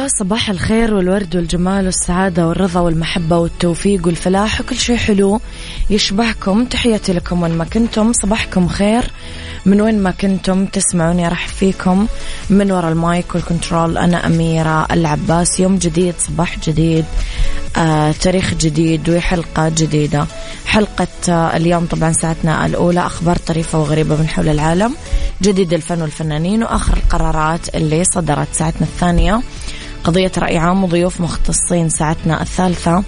يا صباح الخير والورد والجمال والسعادة والرضا والمحبة والتوفيق والفلاح وكل شيء حلو يشبهكم. تحياتي لكم وين ما كنتم. صباحكم خير. من وين ما كنتم تسمعوني أرحب فيكم من وراء ال mic وال control أنا أميرة العباس. يوم جديد صباح جديد آه، تاريخ جديد وحلقة جديدة. حلقة آه، اليوم طبعا ساعتنا الأولى. أخبار طريفة وغريبة من حول العالم. جديد الفن والفنانين وآخر القرارات اللي صدرت ساعتنا الثانية. قضية رأي عام وضيوف مختصين ساعتنا الثالثة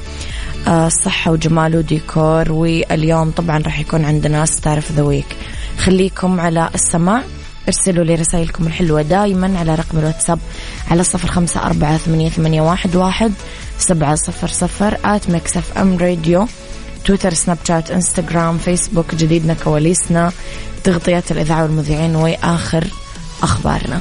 آه، صحة وجمال وديكور واليوم طبعا راح يكون عندنا star of the week. خليكم على السماع ارسلوا لي رسائلكم الحلوة دائما على رقم الواتساب على صفر خمسة أربعة ثمانية, ثمانية واحد, واحد سبعة صفر صفر at Mix FM Radio تويتر سناب شات إنستغرام فيسبوك جديدنا كواليسنا تغطيات الإذاعة والمذيعين وآخر أخبارنا.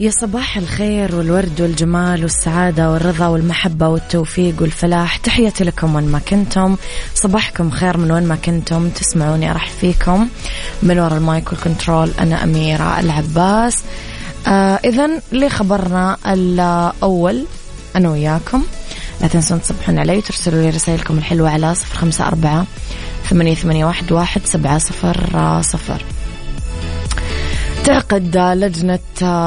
يا صباح الخير والورد والجمال والسعادة والرضا والمحبة والتوفيق والفلاح. تحياتي لكم وين ما كنتم. صباحكم خير من وين ما كنتم. تسمعوني أرحب فيكم. من وراء ال mic وال control أنا أميرة العباس. آه إذا لخبرنا الأول أنا وياكم. لا تنسون تصبحون علي وترسلوا لي رسائلكم الحلوة على صفر خمسة أربعة ثمانية, ثمانية واحد, واحد سبعة صفر صفر. تعقد لجنة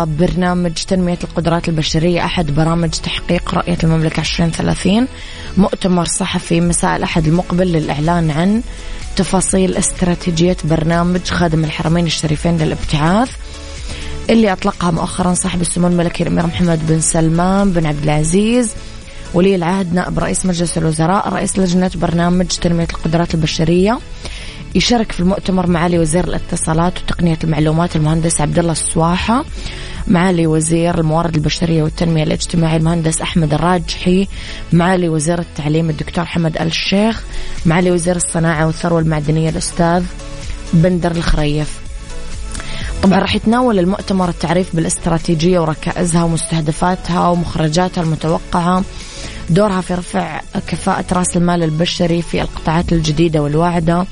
برنامج تنمية القدرات البشرية أحد برامج تحقيق رؤية المملكة 2030 مؤتمر صحفي مساء الأحد المقبل للإعلان عن تفاصيل استراتيجية برنامج خادم الحرمين الشريفين للابتعاث اللي أطلقها مؤخرا صاحب السمو الملكي الأمير محمد بن سلمان بن عبد العزيز. ولي العهد نائب رئيس مجلس الوزراء رئيس لجنة برنامج تنمية القدرات البشرية. يشارك في المؤتمر معالي وزير الاتصالات وتقنية المعلومات المهندس عبد الله السواحة معالي وزير الموارد البشرية والتنمية الاجتماعية المهندس أحمد الراجحي معالي وزير التعليم الدكتور حمد الشيخ معالي وزير الصناعة والثروة المعدنية الأستاذ بندر الخريف. طبعا راح يتناول المؤتمر التعريف بالاستراتيجية وركائزها ومستهدفاتها ومخرجاتها المتوقعة. دورها في رفع كفاءة رأس المال البشري في القطاعات الجديدة والواعدة.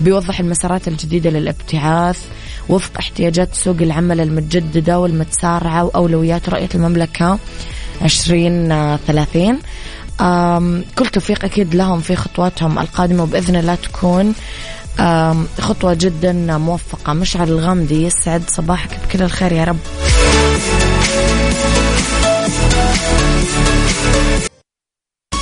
بيوضح المسارات الجديدة للابتعاث وفق احتياجات سوق العمل المتجددة والمتسارعة وأولويات رؤية المملكة 2030 كل توفيق أكيد لهم في خطواتهم القادمة وبإذن الله تكون خطوة جدا موفقة. مشعل الغامدي يسعد صباحك بكل الخير يا رب.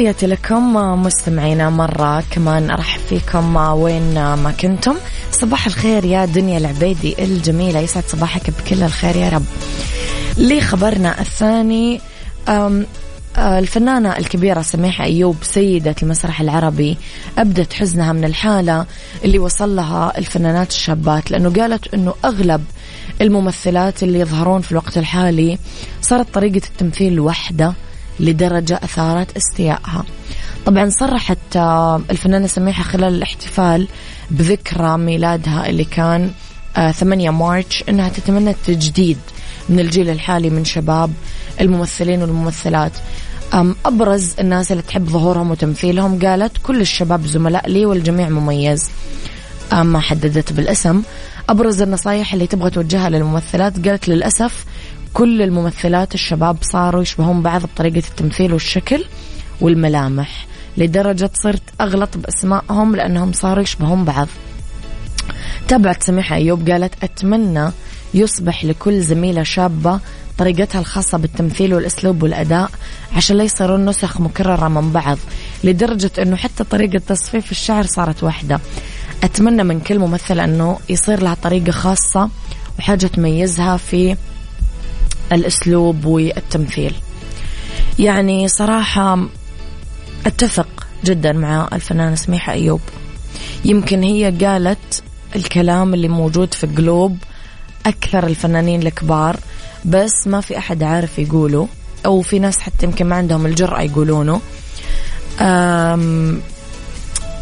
تحياتي لكم مستمعينا مرة كمان أرحب فيكم وين ما كنتم. صباح الخير يا دنيا العبيدي الجميلة. يسعد صباحك بكل الخير يا رب. لي خبرنا الثاني الفنانة الكبيرة سميحة أيوب سيدة المسرح العربي أبدت حزنها من الحالة اللي وصل لها الفنانات الشابات لأنه قالت أنه أغلب الممثلات اللي يظهرون في الوقت الحالي صارت طريقة التمثيل وحدة. لدرجة أثارت استيائها. طبعا صرحت آه، الفنانة سميحة خلال الاحتفال بذكرى ميلادها اللي كان 8 آه، مارش أنها تتمنى التجديد من الجيل الحالي من شباب الممثلين والممثلات. أبرز الناس اللي تحب ظهورهم وتمثيلهم قالت كل الشباب زملاء لي والجميع مميز. ما حددت بالاسم أبرز النصايح اللي تبغى توجهها للممثلات قالت للأسف كل الممثلات الشباب صاروا يشبهون بعض بطريقة التمثيل والشكل والملامح لدرجة صرت أغلط بأسمائهم لأنهم صاروا يشبهون بعض. تابعت سميحة أيوب قالت أتمنى يصبح لكل زميلة شابة طريقتها الخاصة بالتمثيل والأسلوب والأداء عشان لا يصيرون نسخ مكررة من بعض لدرجة أنه حتى طريقة تصفيف الشعر صارت واحدة. أتمنى من كل ممثل أنه يصير لها طريقة خاصة وحاجة تميزها في الأسلوب والتمثيل. يعني صراحة أتفق جدا مع الفنانة سميحة أيوب. يمكن هي قالت الكلام اللي موجود في قلوب أكثر الفنانين الكبار بس ما في أحد عارف يقوله أو في ناس حتى يمكن ما عندهم الجرأة يقولونه.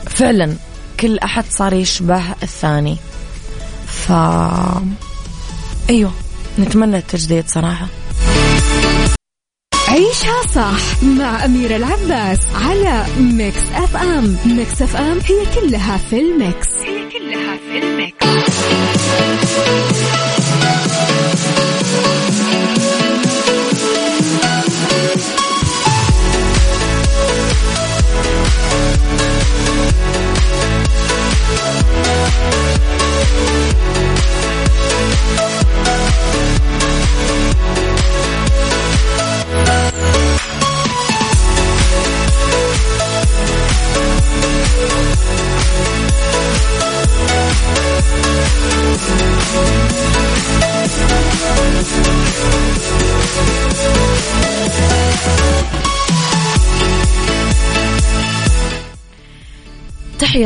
فعلا كل أحد صار يشبه الثاني. ف أيوه. نتمنى التجديد صراحة. عيشها صح مع أميرة العباس على Mix FM. Mix FM هي كلها في ال mix. هي كلها في ال mix.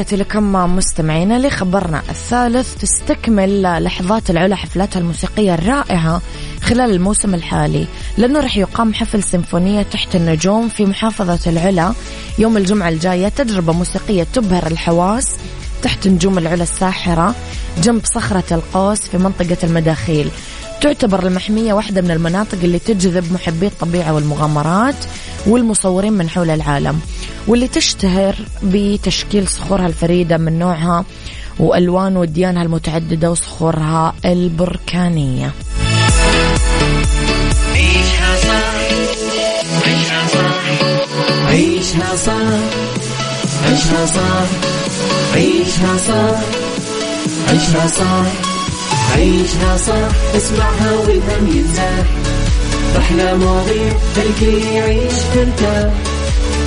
تحياتي لكم مستمعينا لخبرنا الثالث. تستكمل لحظات العلا حفلاتها الموسيقية الرائعة خلال الموسم الحالي. لأنه رح يقام حفل سيمفونية تحت النجوم في محافظة العلا. يوم الجمعة الجاية تجربة موسيقية تبهر الحواس تحت نجوم العلا الساحرة جنب صخرة القوس في منطقة المداخيل. تعتبر المحمية واحدة من المناطق اللي تجذب محبي الطبيعة والمغامرات والمصورين من حول العالم. واللي تشتهر بتشكيل صخورها الفريدة من نوعها وألوان وديانها المتعددة وصخورها البركانية. عيشها صح. عيشها صح. عيشها صح. عيشها صح. عيشها صح. عيشها صح. عيشها صح. اسمعها والهم ينزاح أحلى مواضيع الكل يعيش ترتاح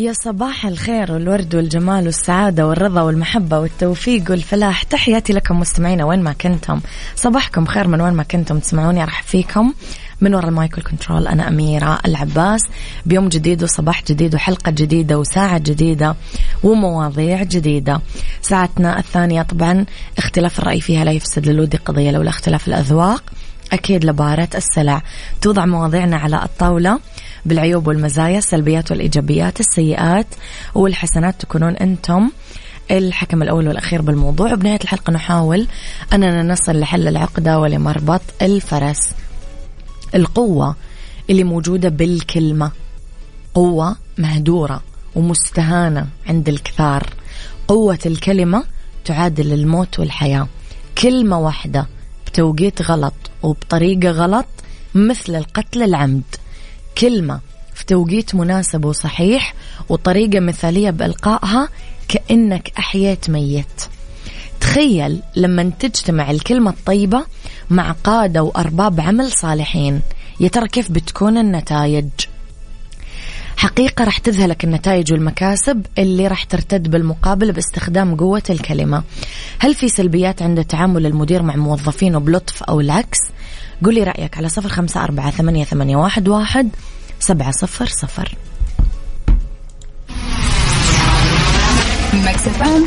يا صباح الخير والورد والجمال والسعادة والرضا والمحبة والتوفيق والفلاح. تحياتي لكم مستمعينا وين ما كنتم. صباحكم خير من وين ما كنتم تسمعوني أرحب فيكم. من وراء ال mic وال control أنا أميرة العباس. بيوم جديد وصباح جديد وحلقة جديدة وساعة جديدة ومواضيع جديدة. ساعتنا الثانية طبعا اختلاف الرأي فيها لا يفسد للود قضية لولا اختلاف الأذواق. أكيد لبارت السلع. توضع مواضيعنا على الطاولة. بالعيوب والمزايا السلبيات والإيجابيات السيئات والحسنات تكونون أنتم الحكم الأول والأخير بالموضوع. وبنهاية الحلقة نحاول أننا نصل لحل العقدة ولمربط الفرس. القوة اللي موجودة بالكلمة قوة مهدورة ومستهانة عند الكثار. قوة الكلمة تعادل الموت والحياة. كلمة واحدة بتوقيت غلط وبطريقة غلط مثل القتل العمد. كلمة في توقيت مناسب وصحيح وطريقة مثالية بإلقائها كأنك أحييت ميت. تخيل لما تجتمع الكلمة الطيبة مع قادة وأرباب عمل صالحين. يا ترى كيف بتكون النتائج؟ حقيقة راح تذهلك النتائج والمكاسب اللي راح ترتد بالمقابل باستخدام قوة الكلمة. هل في سلبيات عند تعامل المدير مع موظفينه بلطف أو العكس؟ قولي رأيك على صفر خمسة أربعة ثمانية, واحد سبعة صفر صفر. FM.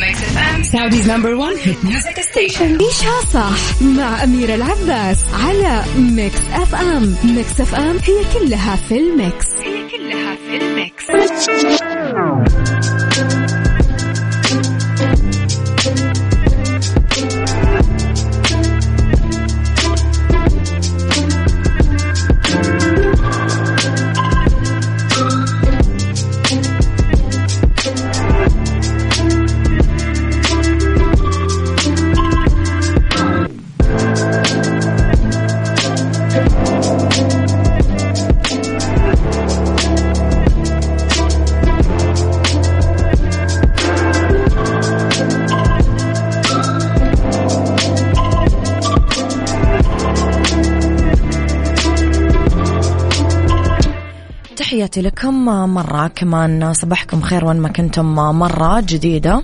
Mix FM. Saudi's number one hit music station. عيشها صح مع أميرة العباس على Mix FM Mix FM هي كلها في ال mix هي كلها في ال mix تحياتي لكم مرة كمان. صباحكم خير وين ما كنتم. مرة جديدة.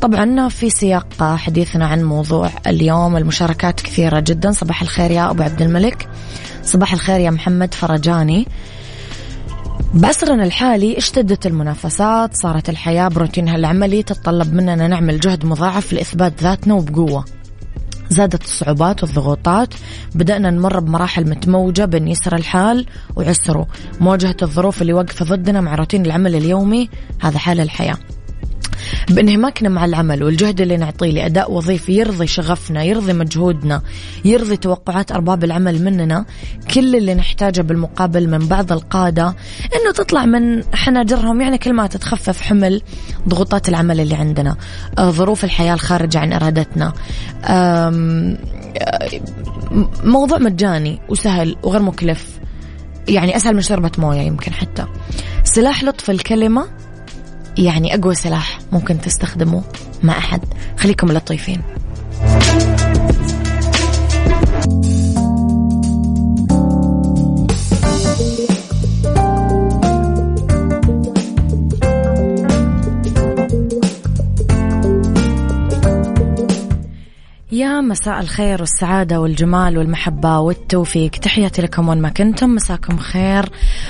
طبعا في سياق حديثنا عن موضوع اليوم. المشاركات كثيرة جدا. صباح الخير يا أبو عبد الملك. صباح الخير يا محمد فرجاني. بعصرنا الحالي اشتدت المنافسات. صارت الحياة بروتينها العملي تتطلب مننا نعمل جهد مضاعف لإثبات ذاتنا وبقوة. زادت الصعوبات والضغوطات. بدأنا نمر بمراحل متموجة بين يسر الحال وعسره. مواجهة الظروف اللي واقفة ضدنا مع روتين العمل اليومي هذا حال الحياة. بانهماكنا مع العمل والجهد اللي نعطيه لأداء وظيفي يرضي شغفنا يرضي مجهودنا يرضي توقعات أرباب العمل مننا كل اللي نحتاجه بالمقابل من بعض القادة أنه تطلع من حناجرهم يعني كل ما تتخفف حمل ضغوطات العمل اللي عندنا. آه، ظروف الحياة الخارجة عن إرادتنا. آه، موضوع مجاني وسهل وغير مكلف. يعني أسهل من شربة موية يمكن حتى. سلاح لطف الكلمة يعني أقوى سلاح ممكن تستخدمه مع أحد. خليكم لطيفين. مساء الخير والسعادة والجمال والمحبة والتوفيق. تحياتي لكم وين ما كنتم. مساكم خير.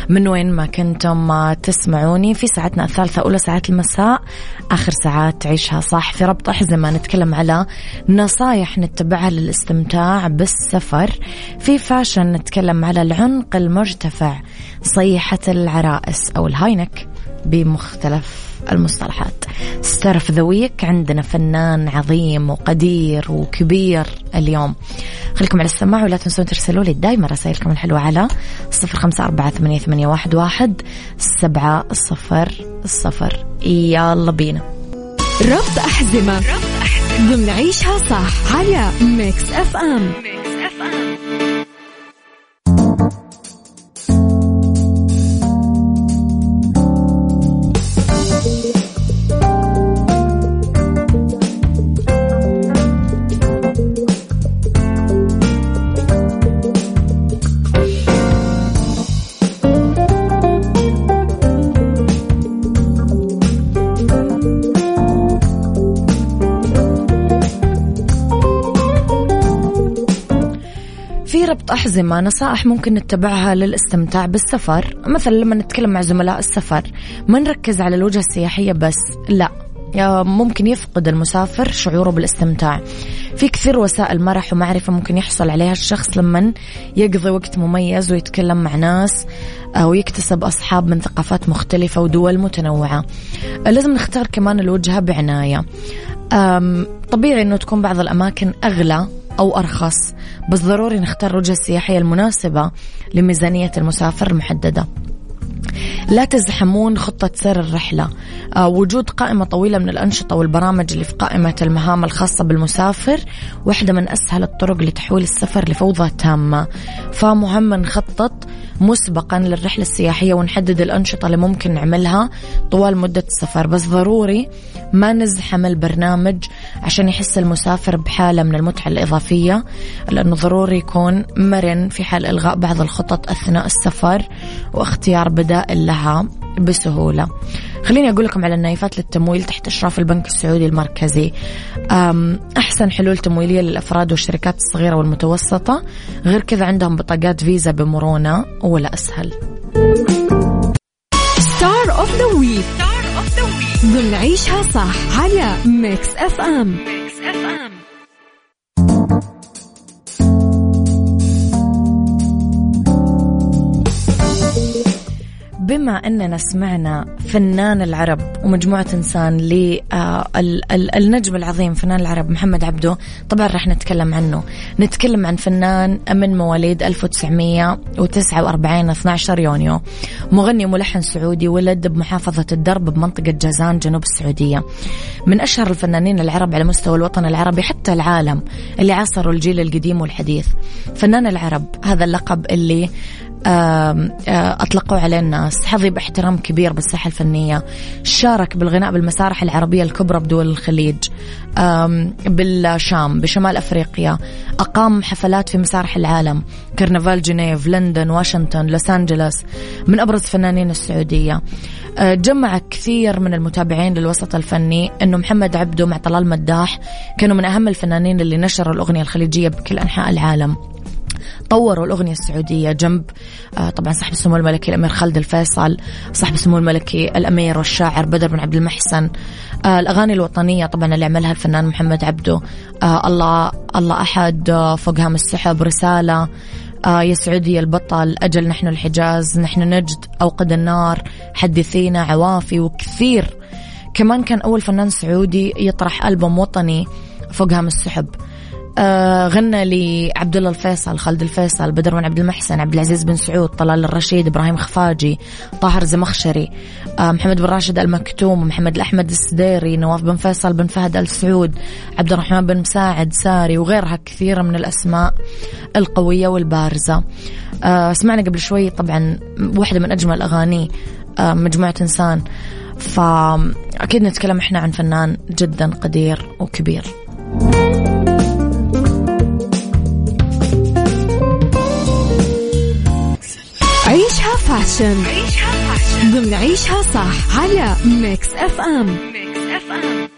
من وين ما كنتم تسمعوني. في ساعتنا الثالثة أولى ساعات المساء. آخر ساعات تعيشها صح. في ربط أحزمة نتكلم على نصايح نتبعها للاستمتاع بالسفر. في fashion نتكلم على العنق المرتفع صيحة العرائس أو ال high neck بمختلف المصطلحات. Star of the week عندنا فنان عظيم وقدير وكبير اليوم. خليكم على السماع ولا تنسون ترسلوا لي دايما رسائلكم الحلوة على صفر خمسة أربعة ثمانية, ثمانية واحد, واحد سبعة صفر صفر. يلا بينا. ربط أحزمة. ربط أحزمة. ضمن عيشها صح على Mix FM Mix ربط أحزمة نصائح ممكن نتبعها للاستمتاع بالسفر. مثلا لما نتكلم مع زملاء السفر ما نركز على الوجهة السياحية بس لا. ممكن يفقد المسافر شعوره بالاستمتاع. في كثير وسائل مرح ومعرفة ممكن يحصل عليها الشخص لما يقضي وقت مميز ويتكلم مع ناس ويكتسب أصحاب من ثقافات مختلفة ودول متنوعة. لازم نختار كمان الوجهة بعناية. طبيعي أنه تكون بعض الأماكن أغلى أو أرخص. بس ضروري نختار الوجهة السياحية المناسبة لميزانية المسافر المحددة. لا تزحمون خطة سير الرحلة. آه، وجود قائمة طويلة من الأنشطة والبرامج اللي في قائمة المهام الخاصة بالمسافر واحدة من أسهل الطرق لتحويل السفر لفوضى تامة. فمهم نخطط مسبقا للرحلة السياحية ونحدد الأنشطة اللي ممكن نعملها طوال مدة السفر. بس ضروري ما نزحم البرنامج عشان يحس المسافر بحالة من المتعة الإضافية لأنه ضروري يكون مرن في حال إلغاء بعض الخطط أثناء السفر واختيار بدائل لها بسهولة. خليني أقول لكم على النايفات للتمويل تحت إشراف البنك السعودي المركزي. أحسن حلول تمويلية للأفراد والشركات الصغيرة والمتوسطة. غير كذا عندهم بطاقات فيزا بمرونة ولا أسهل. Star of the week ضمن عيشها صح على Mix FM Mix FM بما أننا سمعنا فنان العرب ومجموعة إنسان للنجم آه، العظيم فنان العرب محمد عبده طبعا راح نتكلم عنه. نتكلم عن فنان من مواليد 1949 12 يونيو. مغني وملحن سعودي ولد بمحافظة الدرب بمنطقة جازان جنوب السعودية. من أشهر الفنانين العرب على مستوى الوطن العربي حتى العالم اللي عاصروا الجيل القديم والحديث. فنان العرب هذا اللقب اللي أطلقوا عليه الناس. حظي باحترام كبير بالساحة الفنية. شارك بالغناء بالمسارح العربية الكبرى بدول الخليج. بالشام بشمال أفريقيا. أقام حفلات في مسارح العالم. كرنفال جنيف لندن واشنطن لوس أنجلوس. من أبرز فنانين السعودية. أه، جمع كثير من المتابعين للوسط الفني. أنه محمد عبده مع طلال مداح كانوا من أهم الفنانين اللي نشروا الأغنية الخليجية بكل أنحاء العالم. طوروا الأغنية السعودية جنب آه، طبعا صاحب السمو الملكي الأمير خالد الفيصل صاحب السمو الملكي الأمير والشاعر بدر بن عبد المحسن آه، الأغاني الوطنية طبعا اللي عملها الفنان محمد عبده آه، الله الله أحد فوق هام السحب رسالة يا سعودي البطل أجل نحن الحجاز نحن نجد أوقد النار حدثينا عوافي وكثير. كمان كان أول فنان سعودي يطرح ألبوم وطني فوق هام السحب. آه غنى لعبد الله الفيصل خالد الفيصل بدر بن عبد المحسن عبد العزيز بن سعود طلال الرشيد إبراهيم خفاجي طاهر زمخشري آه محمد بن راشد المكتوم محمد الأحمد السديري نواف بن فيصل بن فهد ال سعود عبد الرحمن بن مساعد ساري وغيرها كثيرة من الأسماء القوية والبارزة. آه سمعنا قبل شوي طبعا واحدة من أجمل اغاني مجموعة إنسان. فأكيد نتكلم إحنا عن فنان جدا قدير وكبير. عيشها fashion. عيشها fashion ضمن عيشها صح على Mix FM FM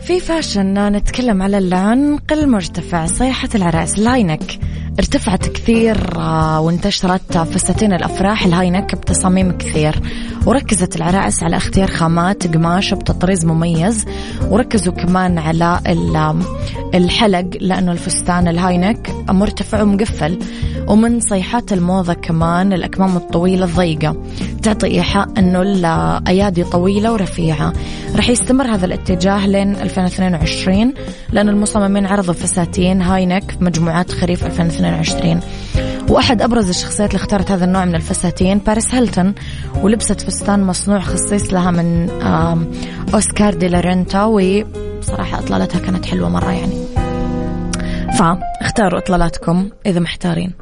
في fashion نتكلم على العنق المرتفع صيحة العرائس ال high neck. ارتفعت كثير آه، وانتشرت فساتين الأفراح. ال high neck بتصاميم كثير. وركزت العرائس على اختيار خامات قماش بتطريز مميز. وركزوا كمان على الحلق لأنه الفستان ال high neck مرتفع ومقفل. ومن صيحات الموضة كمان الأكمام الطويلة الضيقة. تعطي إيحاء أنه الأيادي طويلة ورفيعة. رح يستمر هذا الاتجاه لين 2022 لأن المصممين عرضوا فساتين high neck في مجموعات خريف 2022 وأحد أبرز الشخصيات اللي اختارت هذا النوع من الفساتين باريس هيلتون ولبست فستان مصنوع خصيص لها من أوسكار دي لارنتا وصراحة إطلالتها كانت حلوة مرة يعني. فاختاروا إطلالاتكم إذا محتارين.